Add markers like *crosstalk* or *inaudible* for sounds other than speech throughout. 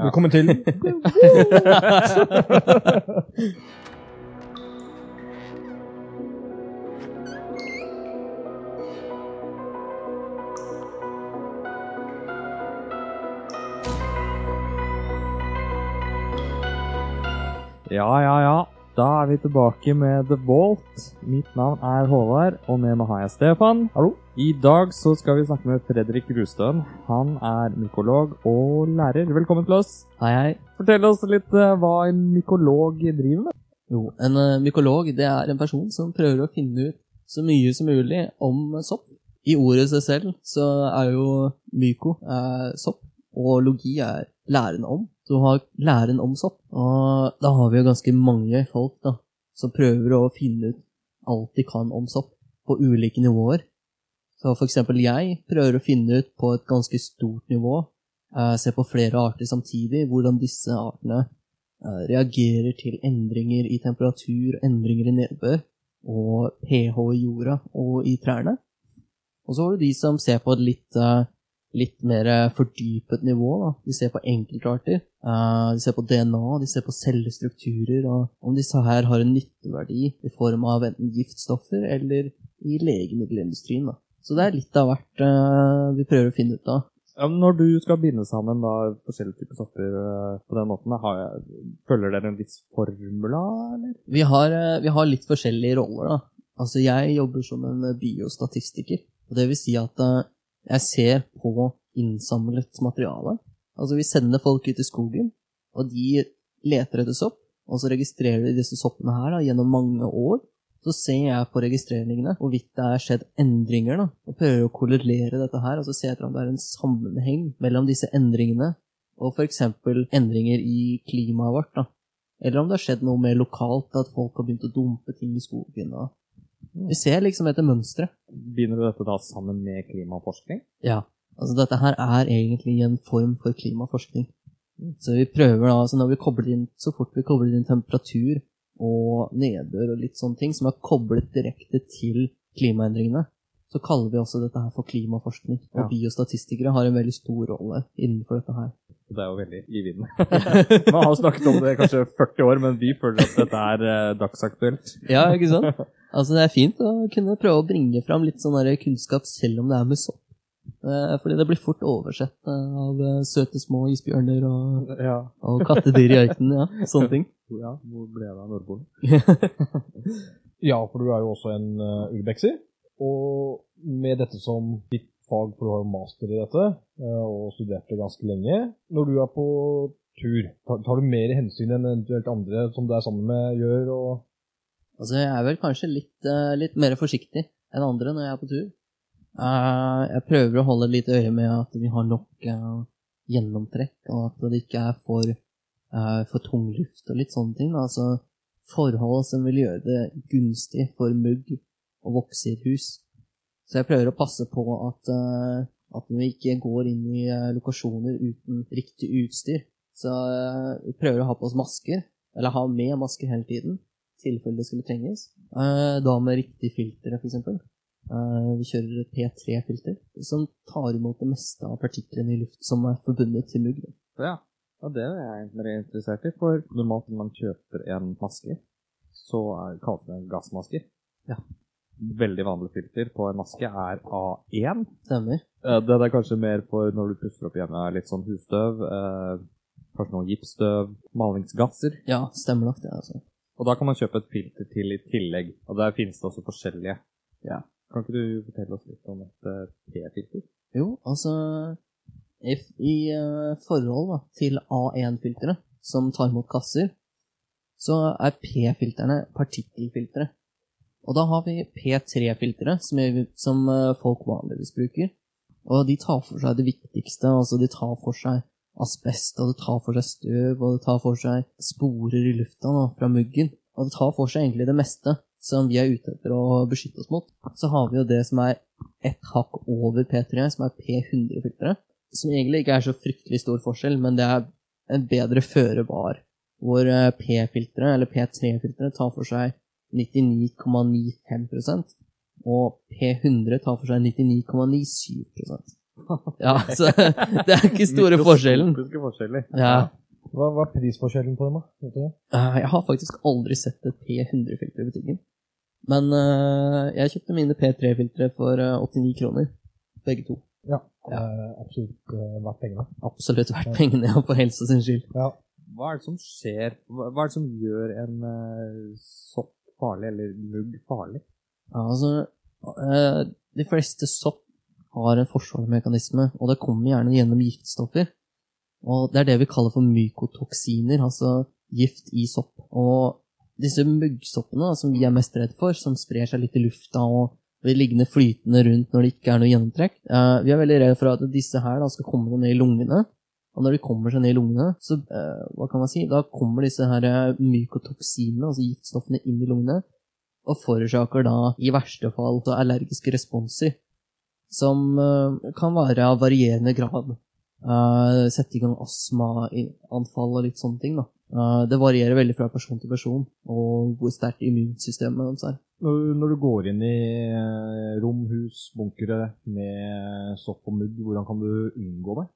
Velkommen til *laughs* Ja, ja, ja. Da er vi tilbake med The Vault. Mitt navn er Håvard, og med meg har jeg Stefan. Hallo. I dag så skal vi snakke med Fredrik Rustøen. Han er mykolog og lærer. Velkommen til oss. Hei, hei. Fortell oss litt uh, hva en mykolog driver med. Jo, en uh, mykolog det er en person som prøver å finne ut så mye som mulig om sopp. I ordet seg selv så er jo myko er sopp, og logi er læren om. Så du har læren om sopp. Og da har vi jo ganske mange folk da, som prøver å finne ut alt de kan om sopp, på ulike nivåer. Så for eksempel jeg prøver å finne ut på et ganske stort nivå, eh, se på flere arter samtidig, hvordan disse artene eh, reagerer til endringer i temperatur, endringer i nedbør, og pH i jorda og i trærne. Og så har du de som ser på et litt, eh, litt mer fordypet nivå. Da. De ser på enkeltarter, de ser på DNA, de ser på cellestrukturer, og om disse her har en nytteverdi i form av enten giftstoffer eller i legemiddelindustrien. Da. Så det er litt av hvert uh, vi prøver å finne ut av. Ja, når du skal binde sammen da, forskjellige typer sopper uh, på den måten, har jeg, følger dere en viss formula, eller? Vi har, uh, vi har litt forskjellige roller, da. Altså, jeg jobber som en eh, biostatistiker. Og det vil si at eh, jeg ser på innsamlet materiale. Altså, vi sender folk ut i skogen, og de leter etter sopp. Og så registrerer de disse soppene her da, gjennom mange år. Så ser jeg på registreringene hvorvidt det er skjedd endringer, da, og prøver å korrelere dette her, og så ser jeg etter om det er en sammenheng mellom disse endringene og f.eks. endringer i klimaet vårt. da. Eller om det har skjedd noe mer lokalt, at folk har begynt å dumpe ting i skogen. Da. Vi ser liksom etter mønstre. Begynner du dette da sammen med klimaforskning? Ja. Altså dette her er egentlig en form for klimaforskning. Så vi prøver da, altså når vi kobler inn, så fort vi kobler inn temperatur og nedbør og litt sånne ting som er koblet direkte til klimaendringene, så kaller vi også dette her for klimaforskning. Og Ja. biostatistikere har en veldig stor rolle innenfor dette her. Det er jo veldig i vinden. *laughs* Man har snakket om det i kanskje 40 år, men vi føler at dette er eh, dagsaktuelt. Ja, ikke sant? Altså det er fint å kunne prøve å bringe fram litt sånn kunnskap selv om det er med sopp. Eh, Fordi det blir fort oversett eh, av eh, søte små isbjørner og, Ja. og kattedyr i ørkenen. Ja, sånne ting. *laughs* ja hvor ble det av Nordpolen? *laughs* Ja, for du er jo også en uh, urbexer. Og med dette som ditt fag, for du har jo master i dette, uh, og studerte ganske lenge. Når du er på tur, tar, tar du mer hensyn enn eventuelt andre som du er sammen med, gjør? og... Altså, jeg er vel kanskje litt, uh, litt mer forsiktig enn andre når jeg er på tur. Eh, jeg prøver å holde litt øye med at vi har nok uh, gjennomtrekk, og at det ikke er for, uh, for tung luft og litt sånne ting. Altså forhold som vil gjøre det gunstig for mugg å vokse i et hus. Så jeg prøver å passe på at, at vi ikke går inn i lokasjoner uten riktig utstyr. Så vi prøver å ha på oss masker, eller ha med masker hele tiden i tilfelle det skulle trenges. Da med riktig filter, f.eks. Vi kjører et P3-filter som tar imot det meste av partiklene i luft som er forbundet til mugg. Ja. ja, det er jeg mer interessert i. For normalt når man kjøper en maske, så kalles det en gassmaske. Ja. Veldig vanlig filter på en maske er A1. Stemmer. Eh, Det er kanskje mer for når du puster opp hjemme litt sånn husstøv, eh, kanskje noe gipsstøv, malingsgasser. Ja, stemmer nok det. altså. Og da kan man kjøpe et filter til i tillegg. Og der finnes det også forskjellige. Ja. Kan ikke du fortelle oss litt om et eh, P-filter? Jo, altså I, eh, forhold da, til A1-filteret, som tar imot kasser, så er P-filterne partikkelfiltre. Og da har vi P3-filteret, som, som eh, folk vanligvis bruker. Og de tar for seg det viktigste. altså De tar for seg asbest, og det tar for seg støv, og det tar for seg sporer i lufta da, fra muggen. Og det tar for seg egentlig det meste som vi er ute etter å beskytte oss mot. Så har vi jo det som er ett hakk over P3, som er P100-filteret. Som egentlig ikke er så fryktelig stor forskjell, men det er en bedre føre var. Hvor eh, P-filteret, eller P3-filteret, tar for seg 99,95% og P100 tar for seg 99,97% *laughs* Ja, så *laughs* det er ikke store forskjellen. Forskjeller. Ja. Hva, hva er prisforskjellen på dem, da? Vet du? Eh, Jeg har faktisk aldri sett et P100-filter i butikken. Men uh, jeg kjøpte mine P3-filtre for uh, 89 kroner. Begge to. Ja. ja. absolutt uh, verdt pengene. Absolutt verdt pengene, ja, for helsa sin skyld. Ja. Hva er det som skjer Hva hva er det som gjør en eh, sopp farlig, eller mugg farlig? Ja, altså, eh, de fleste sopp har en forsvarsmekanisme, og det kommer gjerne gjennom giftstoffer. Og det er det vi kaller for mykotoksiner, altså gift i sopp. Og disse muggsoppene da, som vi er mest redd for, som sprer seg litt i lufta og blir liggende flytende rundt når det ikke er noe gjennomtrekk, eh, vi er veldig redd for at disse her da, skal komme seg ned i lungene. Og når de kommer seg ned i lungene, så eh, hva kan man si, da kommer disse her eh, mykotoksinene, altså giftstoffene, inn i lungene, og forårsaker da i verste fall allergiske responser, som eh, kan være av varierende grad. Eh, sette i gang astmaanfall og litt sånne ting. da. Eh, det varierer veldig fra person til person, og hvor sterkt immunsystemet deres er. Når, når du går inn i eh, rom, hus, bunkere med sopp og mugg, hvordan kan du unngå det?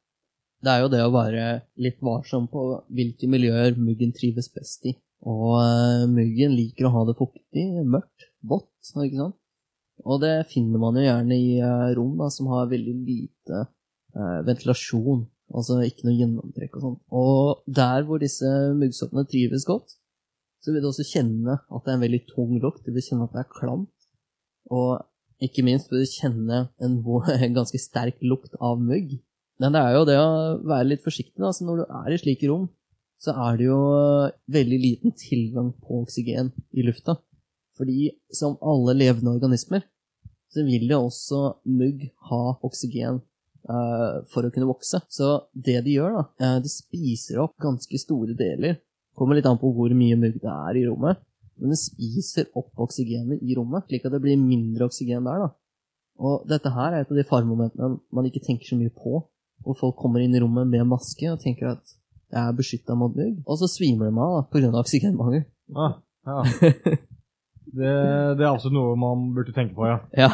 Det er jo det å være litt varsom på hvilke miljøer muggen trives best i. Og eh, muggen liker å ha det fuktig, mørkt, vått, ikke sant? Og det finner man jo gjerne i rom da, som har veldig lite ventilasjon, altså ikke noe gjennomtrekk og sånn. Og der hvor disse muggsoppene trives godt, så vil du også kjenne at det er en veldig tung lukt, du vil kjenne at det er klamt, og ikke minst vil du kjenne *laughs* en, ganske sterk lukt av mugg. Men det er jo det å være litt forsiktig. Da. Så når du er i slike rom, så er det jo veldig liten tilgang på oksygen i lufta. Fordi som alle levende organismer, så vil jo også mugg ha oksygen for å kunne vokse. Så det de gjør, da, eh, de spiser opp ganske store deler. Kommer litt an på hvor mye mugg det er i rommet. Men det spiser opp oksygenet i rommet, slik at det blir mindre oksygen der. da. Og dette her er et av de faremomentene man ikke tenker så mye på. Hvor folk kommer inn i rommet med maske og tenker at jeg er beskytta mot mugg. Og så svimer de av pga. oksygenmangel. Ah, ja. *laughs* det, det er altså noe man burde tenke på, ja. Ja.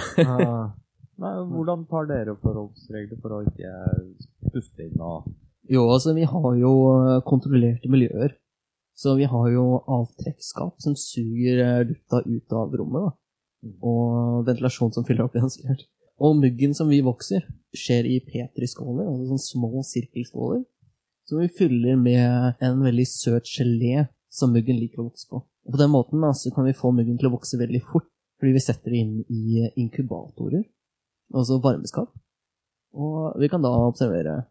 Nei, hvordan tar dere forholdsregler for å ikke puste inn og Jo, altså, vi har jo eh, kontrollerte miljøer. Så vi har jo avtrekksskap som suger eh, lufta ut av rommet, da. Og ventilasjon som fyller opp igjen, sikkert. Og muggen som vi vokser, skjer i petriskåler, altså sånne små sirkelskåler, som vi fyller med en veldig søt gelé som muggen liker å vokse på. Og på den måten da, så kan vi få muggen til å vokse veldig fort, fordi vi setter det inn i inkubatorer, altså varmeskap. Og vi kan da observere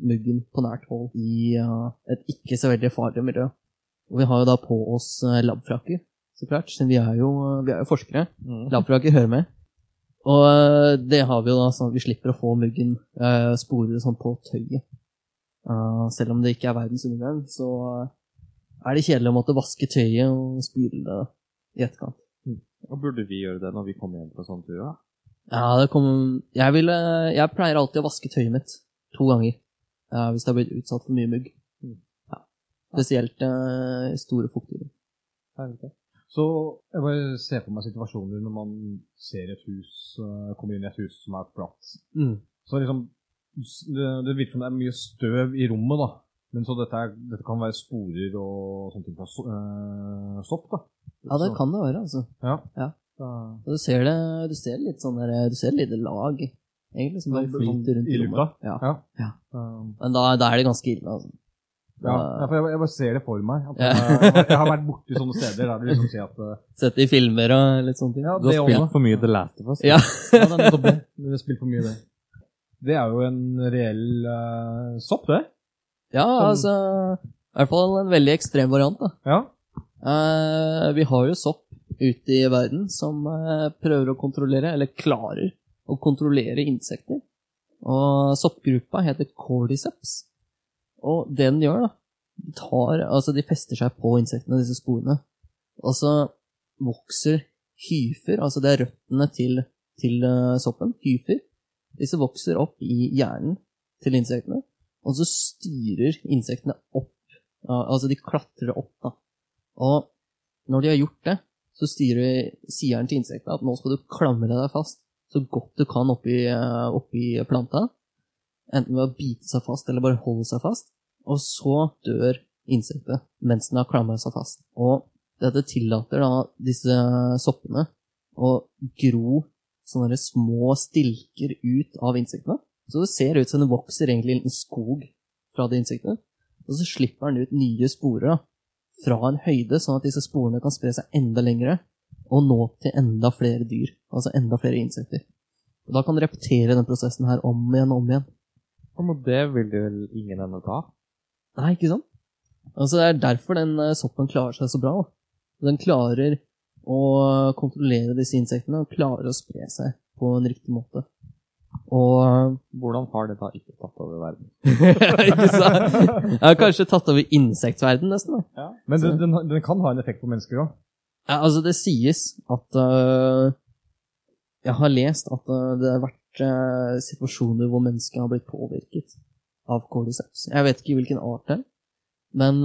muggen på nært hold i uh, et ikke så veldig farlig miljø. Og vi har jo da på oss uh, labfrakker, så klart, siden vi er jo, vi er jo forskere. Labfrakker hører med. Og det har vi jo da sånn at vi slipper å få muggen uh, sporer sånn på tøyet. Uh, selv om det ikke er verdens undergang, så er det kjedelig å måtte vaske tøyet og spyle det i etterkant. Og burde vi gjøre det når vi kommer hjem fra sånn tur? Ja, det kom jeg, vil, jeg pleier alltid å vaske tøyet mitt to ganger eh, hvis det har blitt utsatt for mye mugg. Ja. Spesielt uh, store fuktige. Så jeg bare ser for meg situasjoner når man ser et hus, uh, kommer inn i et hus som er flatt. Så liksom, det, det virker som det er mye støv i rommet, da. Men så dette, er, dette kan være sporer og sånne ting fra eh, sopp, da. Ja, det kan det være, altså. Ja. Ja. Så, du ser det, du ser litt sånn der, du ser et lite lag, egentlig, som bare Sånn- flyter rundt i rommet. Ja. ja. Ja. Um, Men da, da er det ganske ille, altså. ja. Ja, for jeg, jeg bare ser det for meg. At Ja. jeg, jeg har vært borti sånne steder der du liksom ser at uh, Sett i filmer og litt sånne ting. Ja, Du har det spilt også. for mye The Last of Us. Ja. Ja, det er det. Vi har spilt for mye det. Det er jo en reell uh, sopp, det. ja, altså I hvert fall en veldig ekstrem variant, da. Ja. Uh, vi har jo sopp ute i verden som eh, prøver å kontrollere, eller klarer å kontrollere insekter. Og soppgruppa heter cordyceps. Og det den gjør, da De, tar, altså de fester seg på insektene, disse sporene. Og så vokser hyfer, altså det er røttene til, til eh, soppen, hyfer. Disse vokser opp i hjernen til insektene, og så styrer insektene opp. altså de klatrer opp, da. Og når de har gjort det, så styrer sier den til insektene at nå skal du klamre deg fast så godt du kan oppi, eh, oppi planta. enten ved å bite seg fast eller bare holde seg fast, og så dør insektet mens den har klamret seg fast. Og dette tillater da disse soppene å gro sånne små stilker ut av insektene. Så det ser ut som det vokser egentlig en liten skog fra de insektene. Og så slipper den ut nye sporer da, fra en høyde, sånn at disse sporene kan spre seg enda lengre og nå til enda flere dyr, altså enda flere insekter. Og da kan du repetere den prosessen her om igjen og om igjen. Men det vil det vel ingen ende ta? Nei, ikke sant? Altså, det er derfor den eh, soppen klarer seg så bra. Den klarer å kontrollere disse insektene og klarer å spre seg på en riktig måte. Og Hvordan har det da ikke tatt over verden? *laughs* Ikke sant? Har kanskje tatt over insektverden nesten. da. Men den, den, den kan ha en effekt på mennesker òg. Ja, altså, det sies at uh, Jeg har lest at uh, det har vært uh, situasjoner hvor mennesker har blitt påvirket av cordyceps. Jeg vet ikke hvilken art det er, men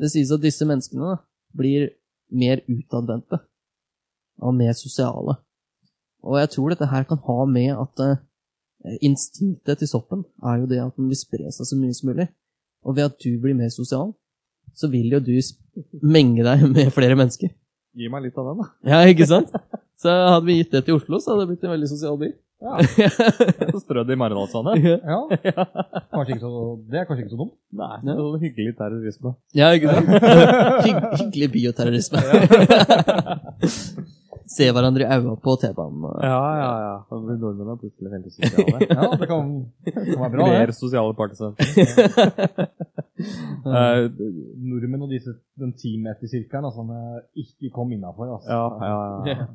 det sies at disse menneskene da, blir mer utadvendte og mer sosiale. Og jeg tror dette her kan ha med at instinktet til soppen er jo det at den vil spre seg så mye som mulig. Og ved at du blir mer sosial, så vil jo du menge deg *laughs* med flere mennesker. Gi meg litt av den, da. Ja, ikke sant? Så hadde vi gitt det til Oslo, så hadde det blitt en veldig sosial by. *laughs* Strødd i Maridalsvannet. Ja. ja. ikke så, det er kanskje ikke så dumt. Nei, det er hyggelig terrorisme. Ja, ikke sant? *laughs* Hygg, hyggelig bioterrorisme. Se hverandre i øynene på T-banen. Ja, ja, ja. Nordmenn er plutselig veldig sosiale. *laughs* Ja, det kan, det kan være bra, Mer det. sosiale partisenter. uh, *laughs* Nordmenn og disse, den team-etter-sirkelen, altså, ikke kom innafor. Altså. ja, ja, ja.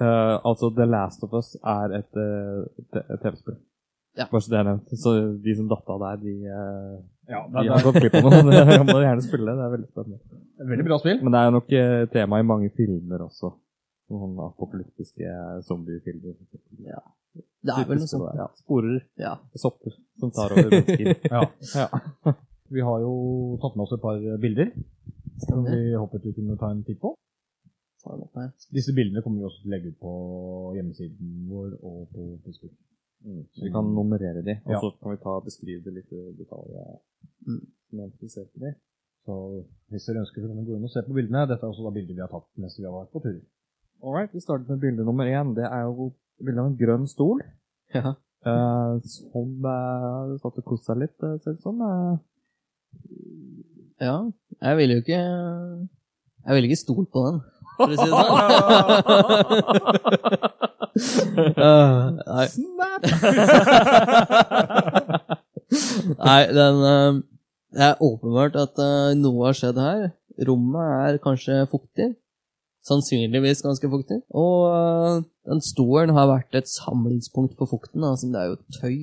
Uh, altså, The Last of Us er et uh, TV-spill. Ja. Bare så det er nevnt. Så de som datt av der, de, uh, Ja, de har gått glipp av noe. *laughs* Det må du gjerne spille. Det er veldig spennende. det veldig bra spill. Men det er nok eh, tema i mange filmer også. Noen apokalyptiske zombiefilmer. Det er vel noe sånt. Ja, sporer. Ja. Sopper som tar over mennesker. *laughs* Ja. ja. Vi har jo tatt med oss et par bilder som vi håpet vi kunne ta en titt på. Disse bildene kommer vi også til å legge ut på hjemmesiden vår og på Facebook. Så vi kan nummerere de, og Ja. så kan vi ta beskrive det litt i detalj. Mm. Så hvis dere ønsker, så kan dere gå inn og se på bildene. Dette er også da bilder vi har tatt mens vi har vært på tur. Alright, vi starter med bilde nummer én. Det er jo bilde av en grønn stol. Ja. Uh, som uh, satt og koste seg litt, uh, ser det ut som. Ja. Jeg ville jo ikke Jeg ville ikke stolt på den, for å si det sånn. *laughs* Nei. *laughs* Nei, den Det er åpenbart at noe har skjedd her. Rommet er kanskje fuktig. Sannsynligvis ganske fuktig. Og eh, den stolen har vært et samlingspunkt for fukten. Altså, det er jo tøy.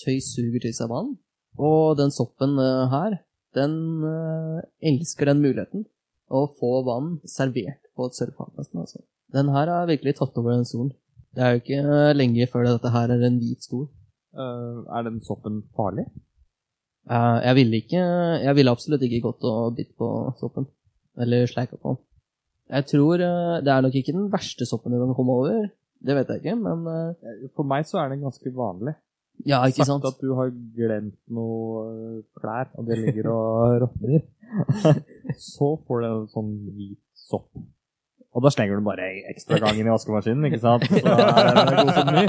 Tøy suger til seg vann. Og den soppen eh, her, den eh, elsker den muligheten. Å få vann servert på et nesten, Altså. Den her har virkelig tatt over den stolen. Det er jo ikke lenge før dette her er en hvit stol. Uh, er den soppen farlig? Uh, jeg ville ikke Jeg ville absolutt ikke gått og bitt på soppen. Eller sleika på den. Jeg tror eh, Det er nok ikke den verste soppen du kan komme over. Det vet jeg ikke, men eh, For meg så er den ganske vanlig. Ja, ikke Sagt sant? at du har glemt noe eh, klær, og det ligger og *laughs* råtner. så får du en sånn hvit sopp. Og da slenger du bare ekstra gang inn i vaskemaskinen, ikke sant? Så er det god som ny. *laughs*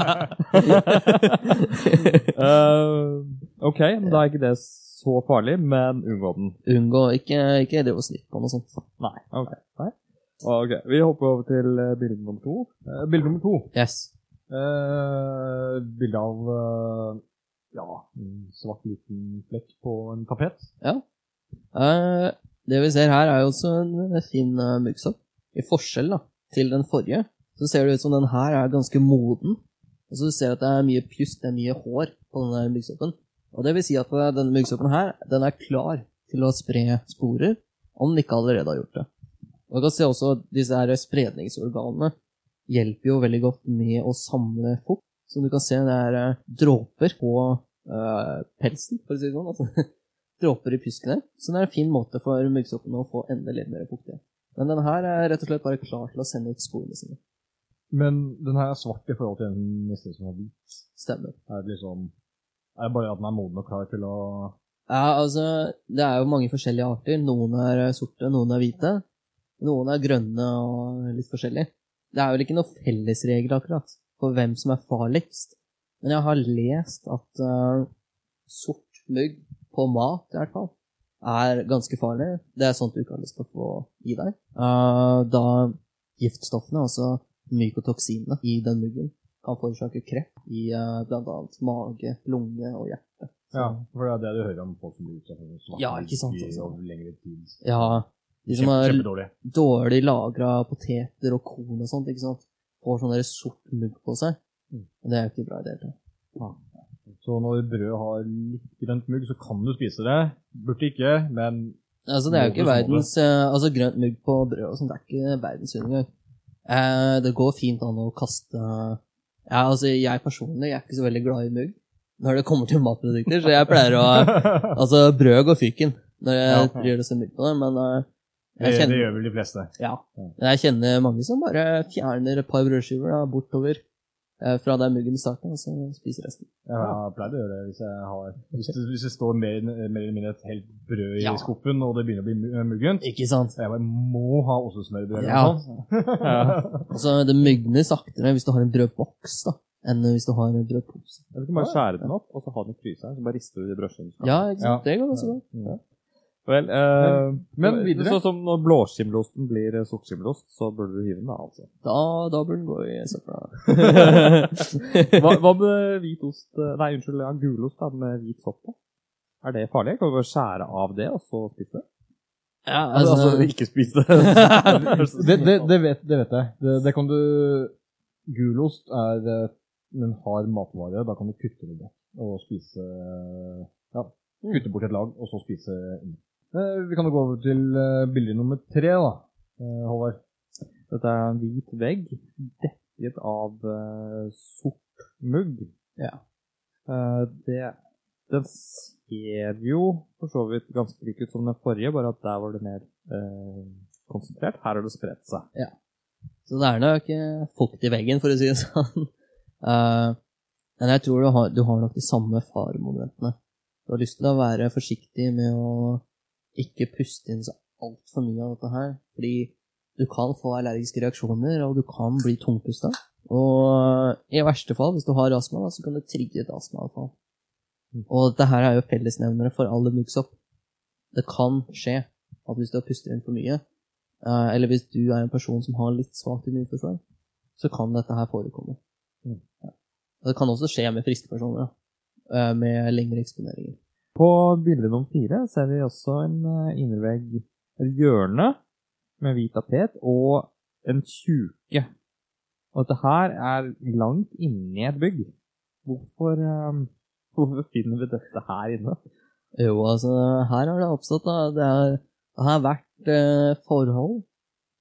Eh, ok, men da er ikke det så farlig, men unngå den. Unngå Ikke, ikke drive og snitt på noe sånt. Nei, ok. Nei. Ok, Vi hopper over til eh, bilde nummer to. Eh, bilde nummer to. Yes. Eh, bilde av eh, ja, en svart liten flekk på en tapet. Eh, det vi ser her, er jo også en fin uh, muggsopp. I forskjell da, til den forrige, så ser det ut som den her er ganske moden. Og så ser du at det er mye pjusk, det er mye hår på denne muggsoppen. Og det vil si at denne muggsoppen her, den er klar til å spre sporer, om den ikke allerede har gjort det. Og du kan se også at disse her spredningsorganene hjelper jo veldig godt med å samle fukt. Som du kan se, det er eh, dråper på eh, pelsen, for å si det sånn. Altså, *laughs* dråper i pyskene. Så det er en fin måte for muggsoppene å få enda litt mer fuktighet. Men den her er rett og slett bare klar til å sende ut sporene sine. Men den her er svart i forhold til den neste som har hvit. Stemmer. Er det liksom Er det bare at den er moden og klar til å Ja, altså, det er jo mange forskjellige arter. Noen er eh, sorte, noen er hvite. Noen er grønne og litt forskjellig. Det er vel ikke noen fellesregel akkurat for hvem som er farligst. Men jeg har lest at uh, sort mugg på mat, i hvert fall, er ganske farlig. Det er sånt du ikke har lyst til å få i deg. Uh, da giftstoffene, altså mykotoksinene i den muggen, kan forårsake kreft i uh, bl.a. mage, lunge og hjerte. Ja, for det er det du hører om folk som blir utsatt for svart Ja, ikke sant, i- altså. over lengre tid. Ja, de som har kjempedårlig. dårlig lagra poteter og korn og sånt, ikke sant, får sånn sort mugg på seg. Mm. Det er jo ikke bra i det hele tatt. Så når brød har litt grønt mugg, så kan du spise det. Burde ikke, men Altså, det er jo ikke verdens eh, Altså, grønt mugg på brød og sånt, det er ikke verdens undergang. Eh, det går fint an å kaste Ja, altså, jeg personlig jeg er ikke så veldig glad i mugg når det kommer til matprodukter, så jeg pleier å *laughs* Altså, brød går fyken når jeg Ja. gjør det så mye på det, men eh, det, kjenner, det gjør vel de fleste. ja. Men jeg kjenner mange som bare fjerner et par brødskiver da, bortover eh, fra der muggen starter, og så spiser resten. Jeg pleier å gjøre det hvis jeg har Hvis det, hvis det står mer, mer eller mindre et helt brød i Ja. skuffen, og det begynner å bli mu- muggent, Ikke sant? jeg bare må ha ostesmørbrød. eller Ja. sånt. Altså, *laughs* det mugner saktere hvis du har en brødboks, da, enn hvis du har en brødpose. Du kan bare skjære den opp, og så ha den i fryseren. Så bare rister du i brødskiven. Ja, ikke sant? Ja. Det går også bra. Vel, eh, Men videre? Sånn som når blåskimmelosten blir eh, sortskimmelost, så burde du hive den da, altså. Da, da burde den gå i søpla. *laughs* Hva, hva med hvit ost eh, Nei, unnskyld, ja, gulost da, med hvit sopp på? Er det farlig? Kan du bare skjære av det, og så spise det? Ja, Altså, altså, *laughs* ikke spise det. *laughs* det, det, det, vet, det vet jeg. Det, det kan du Gulost er eh, en hard matvare. Da kan du kutte det bort og spise Ja, kutte bort et lag, og så spise inni. Eh, Vi kan jo gå over til eh, bilde nummer tre, da. Eh, Håvard. Dette er en hvit vegg dekket av uh, sort mugg. Ja. Uh, det, den ser jo for så vidt ganske lik ut som den forrige, bare at der var det mer uh, konsentrert. Her har det spredt seg. Ja. så det er nok fukt i veggen, for å si det sånn. *laughs* Men jeg tror du har, du har nok de samme faremomentene. Du har lyst til å være forsiktig med å ikke puste inn så altfor mye av dette her, fordi du kan få allergiske reaksjoner, og du kan bli tungpusta. Og i verste fall, hvis du har astma, så kan det trigge et astmaanfall. Og dette her er jo fellesnevnere for alle muggsopp. Det kan skje at hvis du har pustet inn for mye, eh, eller hvis du er en person som har litt svakt immunforsvar, så kan dette her forekomme. Mm. Ja. Det kan også skje med friske personer, eh, med lengre eksponeringer. På bilde nummer fire ser vi også en eh, innervegg, et hjørne med hvit tapet og en tjuke. Og dette her er langt inni et bygg. Hvorfor, um, *laughs* hvorfor finner vi dette her inne? Jo, altså, her har det oppstått, da. Det, er, det har vært eh, forhold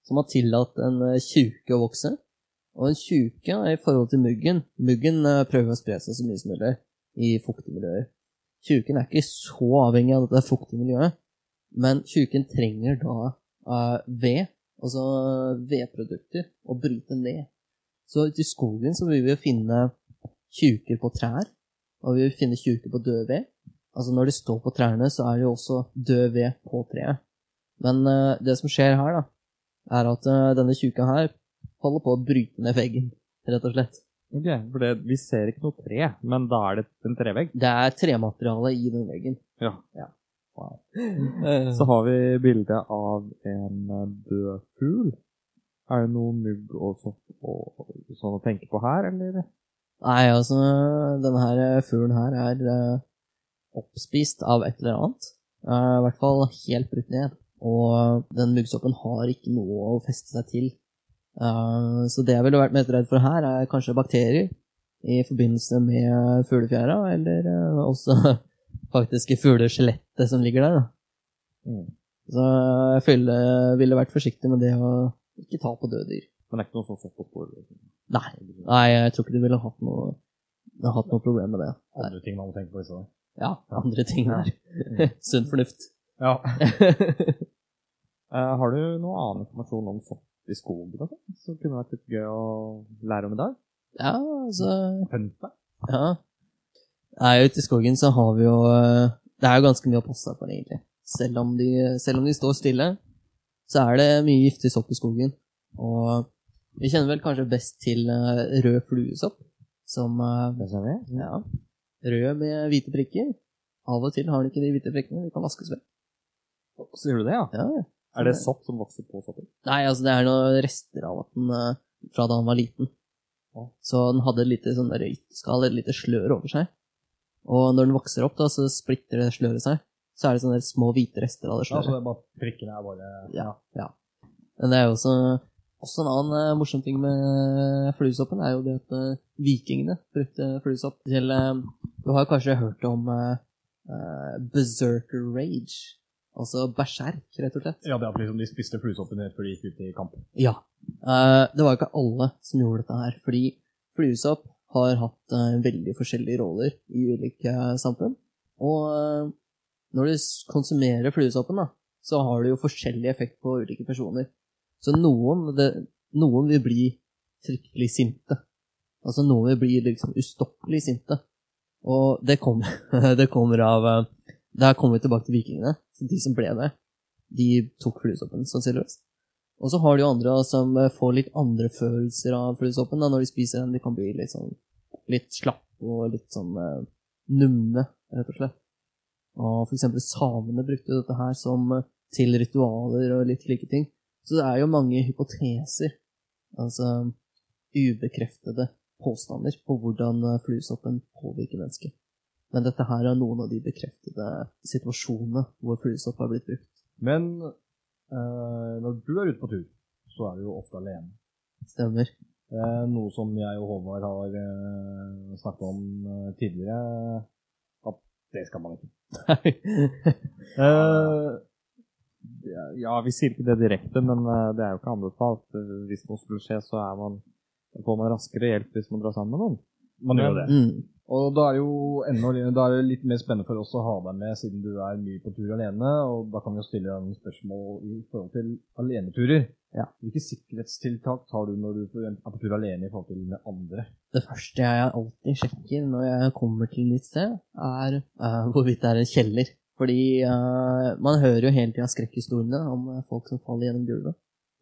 som har tillatt en eh, tjuke å vokse. Og en tjuke i forhold til muggen Muggen prøver å spre seg så mye som mulig i fuktige miljøer. Tjuken er ikke så avhengig av dette fuktige miljøet, men tjuken trenger da uh, ved, altså vedprodukter, å bryte ned. Så ute i skogen så vil vi finne tjuker på trær, og vi vil finne tjuker på død ved. Altså Når de står på trærne, så er det jo også død ved på treet. Men uh, det som skjer her, da, er at uh, denne tjuka her holder på å bryte ned veggen, rett og slett. Ok, for det, Vi ser ikke noe tre, men da er det en trevegg. Det er tremateriale i den veggen. Ja. Wow. Så har vi bilde av en eh, død fugl. Er det noe mugg og sånn å tenke på her, eller? Nei, altså, denne her eh, fuglen her er uh, oppspist av et eller annet. Uh, I hvert fall helt brutt ned. Og den muggsoppen har ikke noe å feste seg til. Eh, så det jeg ville vært mest redd for her, er kanskje bakterier i forbindelse med fuglefjæra, eller eh, også *laughs* faktisk fugleskjelettet som ligger der. Da. Mm. Så jeg ville, ville vært forsiktig med det å ikke ta på døde dyr. Men det er ikke noe sånn sopp og spor? Liksom. Nei, nei, jeg tror ikke du ville hatt noe, hatt noe problem med det. Nei. Andre ting man må tenke på i stedet. Ja, andre ting der. *laughs* Sunn fornuft. Ja. uh, *laughs* har du noe annen informasjon om sopp i skogen og sånn, som kunne vært litt gøy å lære om i dag? ja, altså fact. Ja. Nei, ute i skogen så har vi jo eh, Det er jo ganske mye å passe på for, egentlig. Selv om, de, selv om de står stille, så er det mye giftig sopp i skogen. Og vi kjenner vel kanskje best til eh, rød fluesopp, som eh, Det ser vi. Ja. Rød med hvite prikker. Av og til har den ikke de hvite prikkene. De kan vaskes vekk. Sier du det, ja? Ja, ja. Er det sopp som vokser på soppen? Nei, altså det er noen rester av at den eh, fra da han var liten. Så den hadde et lite sånn røytskall, et lite slør over seg. Og når den vokser opp, da, så splitter det sløret seg. Så er det sånne små hvite rester av det sløret. Ja, så det er bare prikkene er bare Ja, ja. Men det er jo også, også en annen eh, morsom ting med fluesoppen, er jo det at eh, vikingene brukte fluesopp til eh, Du har kanskje hørt om uh, eh, berserker rage? Altså berserk, rett og slett. Ja, det at liksom de spiste fluesoppen rett før de gikk ut i kamp. Ja. Eh, det var jo ikke alle som gjorde dette her, fordi fluesopp har hatt eh, veldig forskjellige roller i ulike samfunn. Og eh, når du konsumerer fluesoppen, da, så har det jo forskjellig effekt på ulike personer. Så noen, det, noen vil bli fryktelig sinte. Altså noen vil bli liksom ustoppelig sinte. Og det kommer, *laughs* det kommer av eh, Der kommer vi tilbake til vikingene. De som ble det, de tok fluesoppen, sannsynligvis. Og så har du jo andre som eh, får litt andre følelser av fluesoppen når de spiser den. De kan bli litt sånn litt slappe og litt sånn uh, numne, rett og slett. Og for eksempel samene brukte dette her som uh, til ritualer og litt slike ting. Så det er jo mange hypoteser, altså ubekreftede påstander på hvordan fluesoppen påvirker mennesker. Men dette her er noen av de bekreftede situasjonene hvor fluesopp har blitt brukt. Men eh, når du er ute på tur, så er du jo ofte alene. Stemmer. Eh, noe som jeg og Håvard har eh, snakket om eh, tidligere, at det skal man ikke. *laughs* Eh, ja, vi sier ikke det direkte, men eh, det er jo ikke anbefalt. Hvis noe skulle skje, så er man, får man raskere hjelp hvis man drar sammen med noen. Man gjør det. Mm. Og da er, det jo enda, da er det litt mer spennende for oss å ha deg med, siden du er mye på tur alene. Og da kan vi jo stille deg noen spørsmål i forhold til aleneturer. Ja. Hvilke sikkerhetstiltak tar du når du er på tur alene i forhold til med andre? Det første jeg alltid sjekker når jeg kommer til sted, er uh, hvorvidt det er en kjeller. Fordi uh, man hører jo hele tida skrekkhistoriene om folk som faller gjennom gulvet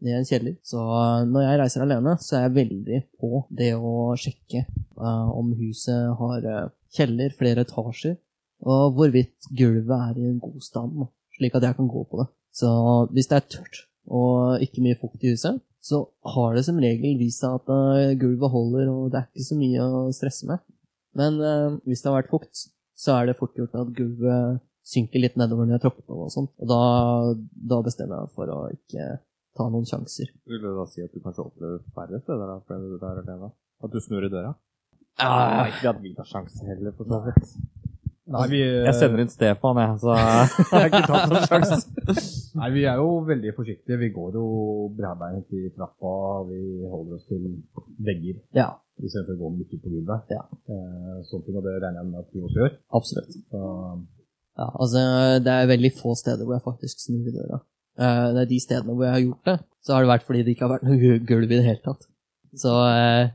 i en kjeller. Så eh, når jeg reiser alene, så er jeg veldig på det å sjekke uh, om huset har uh, kjeller, flere etasjer, og hvorvidt gulvet er i en god stand, slik at jeg kan gå på det. Så hvis det er tørt og ikke mye fukt i huset, så har det som regel vist seg at uh, gulvet holder, og det er ikke så mye å stresse med. Men hvis det har vært fukt, så er det fort gjort at gulvet synker litt nedover når jeg tråkker på det og sånt. Og da, da bestemmer jeg meg for å ikke ta noen sjanser. Vil du da si at du kanskje opplever færre steder da, fordi du er alene? At du snur i døra? Ah, Ikke at vi tar sjanser heller, for så vidt. Nei, vi, Jeg sender inn Stefan, jeg, så *laughs* jeg har ikke tatt noen sjanse. Nei, vi er jo veldig forsiktige. Vi går jo breibeint i trappa. Vi holder oss til vegger ja, istedenfor å gå midt ut på gulvet. Ja. Eh, sånne ting, og det regner jeg med at vi også gjør. absolutt. Så, Ja, altså, det er veldig få steder hvor jeg faktisk snur i døra. Eh, det er de stedene hvor jeg har gjort det, så har det vært fordi det ikke har vært noe gulv i det hele tatt. Så eh,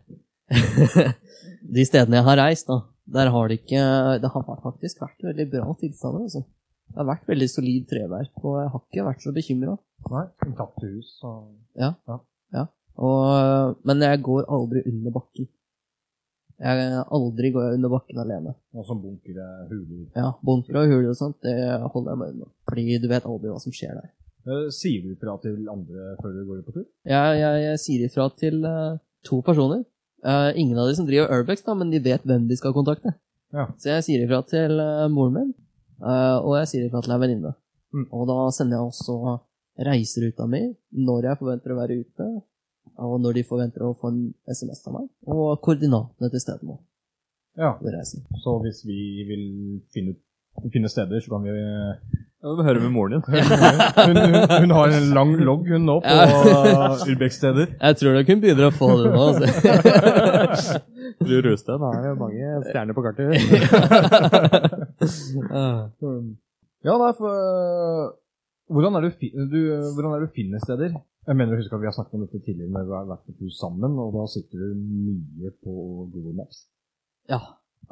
*laughs* de stedene jeg har reist, da, der har det ikke Det har faktisk vært veldig bra tilstander. Altså. Det har vært veldig solid treverk, og jeg har ikke vært så bekymra. nei, intakte hus. Så. Og, men jeg går aldri under bakken. Jeg aldri går jeg under bakken alene. Og som og huler. Ja, bunker og huler og sånt, det holder jeg meg unna. Fordi du vet aldri hva som skjer der. Eh, sier du ifra til andre før du går ut på tur? Ja, jeg, jeg sier ifra til uh, to personer. Uh, ingen av de som driver Urbex, da, men de vet hvem de skal kontakte. Ja. Så jeg sier ifra til uh, moren min, og jeg sier ifra til ei venninne. Mm. Og da sender jeg også reiseruta mi, når jeg forventer å være ute, og når de forventer å få en SMS av meg, og koordinatene til stedet nå. Ja. Så hvis vi vil finne, ut, finne steder, så kan vi ja, vil høre med moren din. *laughs* hun, hun, hun har en lang logg hun nå på Urbex-steder. Jeg tror dere begynner å få det nå. Altså. *laughs* Du Rusten, da jo mange stjerner på kartet. *laughs* Ja, nei, for hvordan er, du, du, hvordan er du finner steder? Jeg mener husker huske at Vi har snakket om dette tidligere når vi har vært på tur sammen, og da sitter du mye på Google Maps. Ja,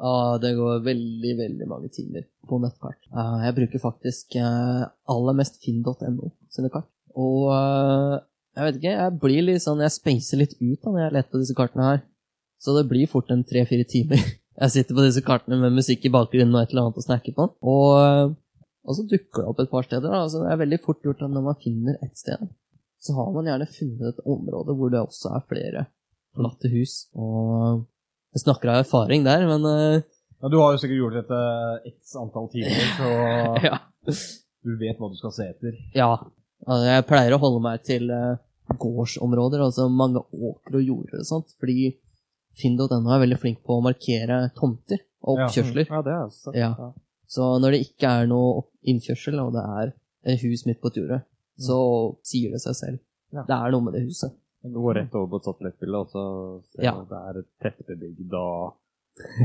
Ah, det går veldig, veldig mange timer på nettkart. Eh, jeg bruker faktisk eh, aller mest finn.no sine kart. Og eh, jeg vet ikke, jeg blir litt sånn, jeg spacer litt ut da når jeg leter på disse kartene her. Så det blir fort en tre-fire timer. *laughs* Jeg sitter på disse kartene med musikk i bakgrunnen og et eller annet å snakke på. Og, eh, og så dukker det opp et par steder. Da. Altså, det er veldig fort gjort at når man finner et sted, så har man gjerne funnet et område hvor det også er flere forlatte hus. Og jeg snakker av erfaring der, men eh, Ja, du har jo sikkert gjort dette x antall timer, så *laughs* ja. du vet hva du skal se etter. Ja, altså jeg pleier å holde meg til eh, gårdsområder, altså mange åkre og jorder og sånt, fordi Finn.no er veldig flink på å markere tomter og oppkjørsler. Ja, det er sant. Ja. Så når det ikke er noe innkjørsel, og det er et hus midt på et jorde, så sier det seg selv. Ja. Det er noe med det huset. Går rett over på et satellittbilde, og så ser Ja. at det er tettbebygd og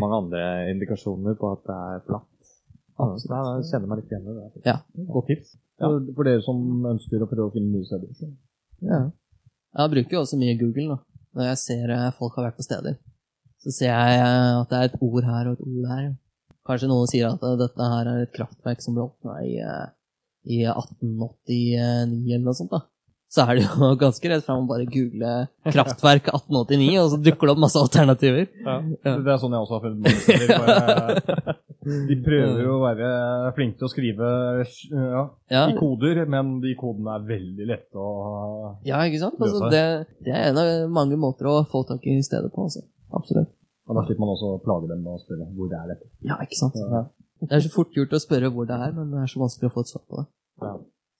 mange andre indikasjoner på at det er flatt. Ja, så da jeg kjenner meg litt igjen i det. Ja. Godt tips. Ja. for dere som ønsker å prøve å finne nye steder. Så. Ja. Jeg bruker jo også mye Google nå. Når jeg ser eh, folk har vært på steder, så ser jeg eh, at det er et ord her og et ord der. Kanskje noen sier at eh, dette her er et kraftverk som ble åpna i, i 1889 eller noe sånt. da. Så er det jo *laughs* ganske rett fram å bare google 'kraftverk 1889', og så dukker det opp masse alternativer. Ja. Det er sånn jeg også har funnet mange steder. De prøver jo å være flinke til å skrive ja, Ja, i koder, men de kodene er veldig lette å ja ikke sant? Altså, det, det er en av mange måter å få tak i stedet på. Altså. Absolutt. Og da slipper man også å plage dem med å spørre hvor det er dette. Ja, ikke sant? Ja. Det er så fort gjort å spørre hvor det er, men det er så vanskelig å få et svar på det. Ja.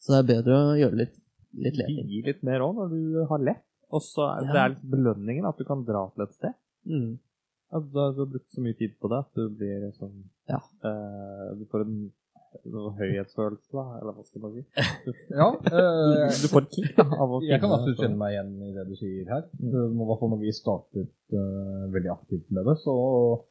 Så det er bedre å gjøre litt, litt leting. Gi litt mer òg når du har lett. Og så er Ja. det er litt belønningen at du kan dra til et sted. Mm. At du, har- du har brukt så mye tid på det at du blir sånn Ja. eh, Du får en noe høyhetsfølelse, da, eller hva skal man si. Ja, eh, Du får et kick av å jeg kan absolutt kjenne meg igjen i det du sier her. Uh, I hvert fall når vi startet uh, veldig aktivt med det, så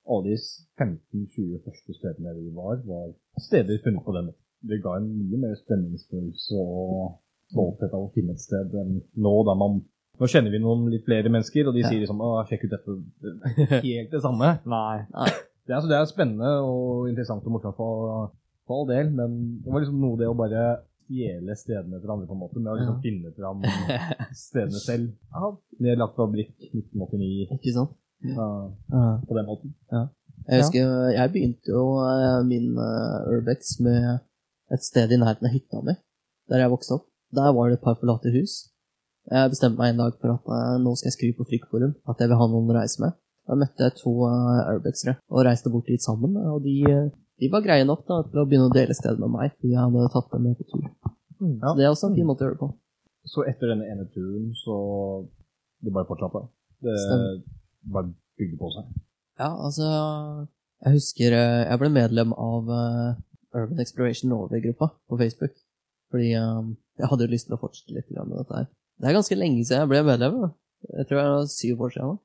alle de 15-20 første stedene vi var, var steder funnet på den måten. Det ga en mye mer spenningsfølelse og stolthet av å finne et sted enn nå, der man Nå kjenner vi noen litt flere mennesker, og de Ja. sier liksom Å, sjekk ut dette. Det *laughs* er Helt det samme. Nei. Det er, altså, det er spennende og interessant og morsomt for, for all del, men det var liksom noe det å bare stjele stedene til andre på en måte, med å liksom Ja. finne fram *laughs* stedene selv. Ja, nedlagt fabrikk 1989 Ikke sant? ja, Ja. på den måten. Jeg husker jeg begynte jo eh, min uh, Urbex med et sted i nærheten av hytta mi, der jeg vokste opp. Der var det et par forlatte hus. Jeg bestemte meg en dag for at eh, nå skal jeg skrive på Frikkforum, at jeg vil ha noen å reise med. Da møtte jeg to uh, og reiste bort dit sammen, og de, eh, de var greie nok da, til å begynne å dele stedet med meg. De hadde tatt dem med på tur. Ja. Så det er også en fin måte å gjøre det på. Så etter denne ene turen, så det bare fortsatte. Det Stemmer. bare bygde på seg. Ja, altså Jeg husker eh, jeg ble medlem av eh, Urban Exploration Norway-gruppa på Facebook. Fordi um, jeg hadde jo lyst til å fortsette litt med dette her. Det er ganske lenge siden jeg ble medlem. da. Jeg tror det var syv år siden.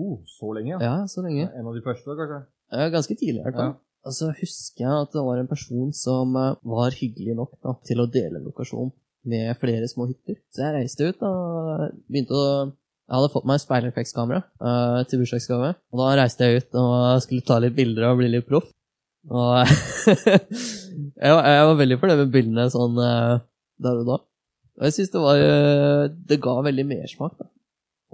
Oh, så lenge, da. Ja, så lenge. En av de første, kanskje? Ja, ganske tidlig i hvert fall. Ja. Og så husker jeg at det var en person som eh, var hyggelig nok da, til å dele lokasjon med flere små hytter. Så jeg reiste ut og begynte å Jeg hadde fått meg speilreflekskamera eh, til bursdagsgave. Og da reiste jeg ut og skulle ta litt bilder og bli litt proff. Og *laughs* jeg, jeg var veldig fornøyd med bildene sånn eh, der og da. Og jeg syns det var eh, Det ga veldig mersmak, da.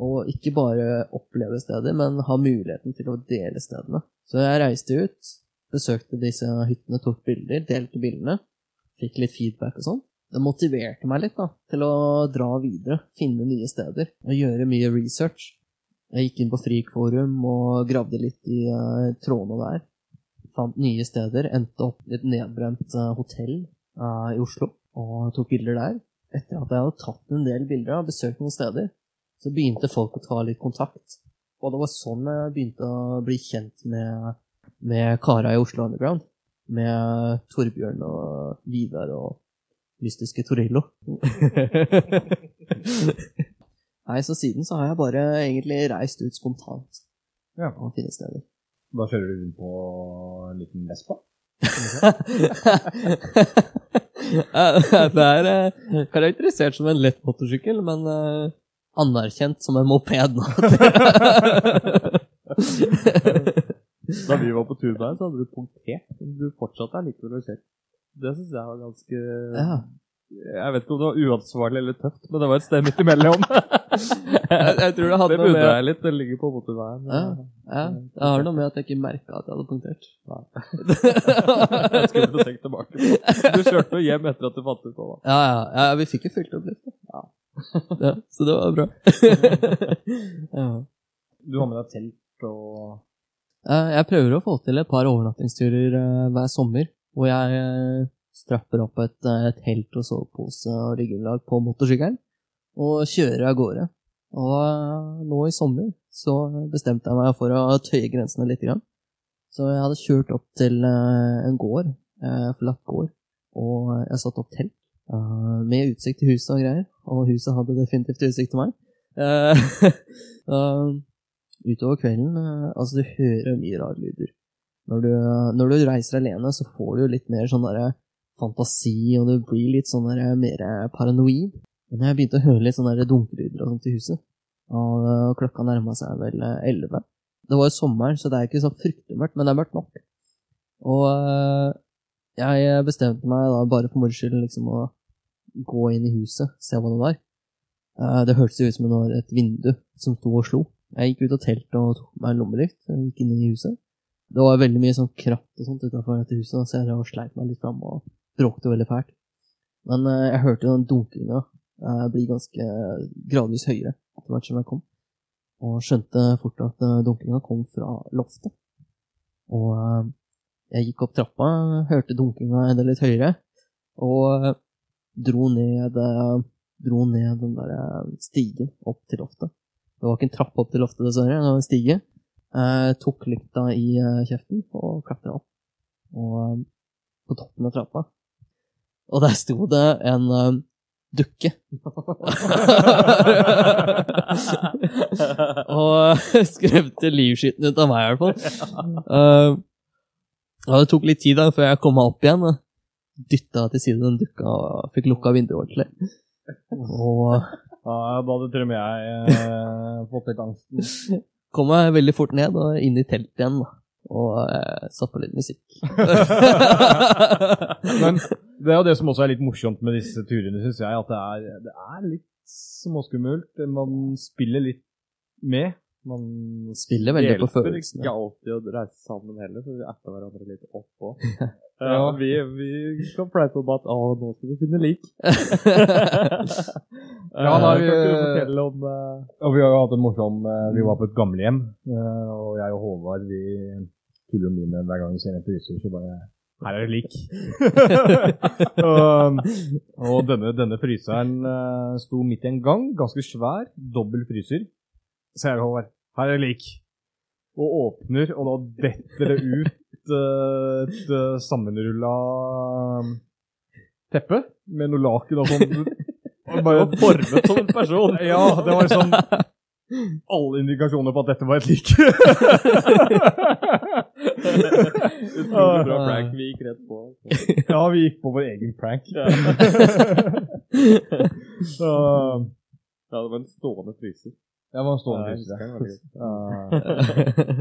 Og ikke bare oppleve steder, men ha muligheten til å dele stedene. Så jeg reiste ut, besøkte disse hyttene, tok bilder, delte bildene. Fikk litt feedback og sånn. Det motiverte meg litt da, til å dra videre, finne nye steder og gjøre mye research. Jeg gikk inn på Frikforum og gravde litt i uh, trådene der. Fant nye steder, endte opp i et nedbrent eh, hotell eh, i Oslo og tok bilder der. Etter at jeg hadde tatt en del bilder og besøkt noen steder, så begynte folk å ta litt kontakt. Og det var sånn jeg begynte å bli kjent med, med kara i Oslo Underground. Med Torbjørn og Vidar og mystiske Torillo. *laughs* Nei, så siden så har jeg bare egentlig reist ut spontant. Ja. Og finne steder. Da kjører du rundt på en liten Vespa? *laughs* det er eh, karakterisert som en lett motorsykkel, men eh, anerkjent som en moped nå. Da vi var på tur der, så hadde du punktert. Men du fortsatte likevel å kjøre. Det syns jeg var ganske Ja. Jeg vet ikke om det var uansvarlig eller tøft, men det var et sted midt imellom. *laughs* Jeg, jeg tror det hadde det noe med jeg litt. Det ligger på motorveien. Ja. Ja, det har noe med at jeg ikke merka at jeg hadde punktert. *laughs* Jeg skulle ikke tenkt tilbake på. Du kjørte jo hjem etter at du fant ut på det. Ja, ja, ja, vi fikk jo fylt opp litt. Ja. *laughs* Ja, så det var bra. ja. Du har med deg telt og Eh, Jeg prøver å få til et par overnattingsturer eh, hver sommer, hvor jeg eh, strapper opp et, et helt og sovepose og ryggelag på motorsykkelen og kjører av gårde. Og eh, nå i sommer så bestemte jeg meg for å tøye grensene litt. Så jeg hadde kjørt opp til eh, en gård, eh, forlatt gård, og jeg satte opp telt eh, med utsikt til huset og greier. Og huset hadde definitivt utsikt til meg. Eh, *laughs* um, utover kvelden eh, Altså, du hører mye rare lyder. Når du, når du reiser alene, så får du litt mer sånn derre fantasi, og du blir litt sånn der, mer paranoid. Men jeg begynte å høre litt sånne der dunkelyder og sånt i huset, og eh, klokka nærma seg vel eh, elleve. Det var jo sommeren, så det er ikke så fryktelig mørkt, men det er mørkt nok. Og eh, jeg bestemte meg da bare for moro skyld liksom å gå inn i huset, se hva det var. Eh, Det hørtes jo ut som det var et vindu som sto og slo. Jeg gikk ut av teltet og tok meg en lommelykt gikk inn i huset. Det var veldig mye sånn kratt og sånt utenfor dette huset, så jeg og sleit meg litt fram og bråkte veldig fælt. Men eh, jeg hørte den dunkinga eh, bli ganske gradvis høyere etter hvert som jeg kom, og skjønte fort at eh, dunkinga kom fra loftet. Og eh, jeg gikk opp trappa, hørte dunkinga enda litt høyere, og eh, dro ned, eh, dro ned den der eh, stigen opp til loftet. Det var ikke en trapp opp til loftet, dessverre. Det var en stige. Eh, tok lykta i eh, kjeften og klatra opp. Og eh, på toppen av trappa. Og der sto det en eh, dukke. *laughs* og skremte livskiten ut av meg, i hvert fall. Uh, ja, det tok litt tid da før jeg kom meg opp igjen. Dytta til side den dukka og fikk lukka vinduet ordentlig. Og Ja, da hadde til og med jeg eh, fått litt angsten. kom meg veldig fort ned og inn i teltet igjen. da. Og eh, satt på litt musikk. *laughs* *laughs* Men det er jo det som også er litt morsomt med disse turene, syns jeg. At det er, det er litt småskummelt. Man spiller litt med. Man Spiller veldig på følelsene. ikke alltid å reise sammen heller, for vi erter hverandre litt oppå. *laughs* Ja. ja, vi, vi kan fleipe om at å, nå skal vi finne lik. *laughs* *laughs* Ja, da, vi- om uh... Og vi har jo hatt en morsom uh, Vi var på et gamlehjem, uh, og jeg og Håvard vi tuller mye med hver gang vi ser en fryser, så bare Her er det lik. *laughs* og, og denne, denne fryseren uh, sto midt i en gang, ganske svær, dobbel fryser. Så jeg Håvard Her er det lik. Og åpner, og da detter det ut uh, et uh, sammenrulla teppe med noe laken og sånn. *laughs* Bare formet som en person. ja, det var sånn alle indikasjoner på at dette var et lik. *laughs* Utrolig bra prank. Vi gikk rett på. ja, vi gikk på vår egen prank. *laughs* Så, Ja, det var en stående fryser. Det var en stående. Ja.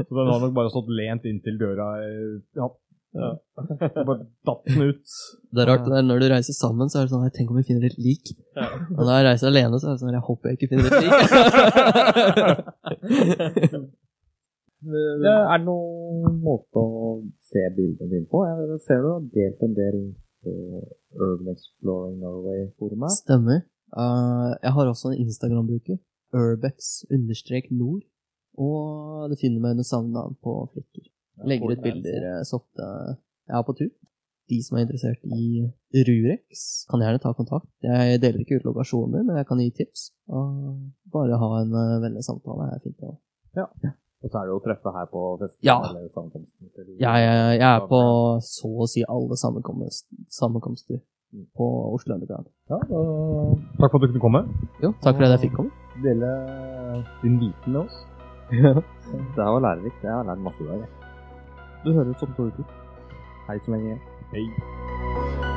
Så den har nok bare stått lent inntil døra. eh, Ja. Ja. *laughs* Bare datt den ut. Det er rart det der, når du reiser sammen, så er det sånn Tenk om vi finner et lik. Og når jeg reiser alene, så er det sånn Jeg håper jeg ikke finner et lik. *laughs* Det er noen måte å se bildene dine på. Jeg ser du har delt en del på Urban Exploring Norway-forumet. Stemmer. Uh, jeg har også en Instagram-bruker. Urbex-nord. Og du finner meg under samme navn på Flikker. Legger ut bilder sånn så ofte jeg er på tur. De som er interessert i Rurex, kan gjerne ta kontakt. Jeg deler ikke ut lokasjoner, men jeg kan gi tips. Og bare ha en uh, vennlig samtale er fint. Ja. Og så er det jo å treffe her på festen. Ja. eller ja, Jeg, jeg, jeg er på så å si alle sammenkomster på Oslo Underground. Ja, da, takk for at du kunne komme. Jo, takk for at jeg fikk komme. Dele din viten med oss. *laughs* Det her var lærerikt. Jeg har lært masse i dag. Du hører sånn på ut. Hei så lenge. Hei.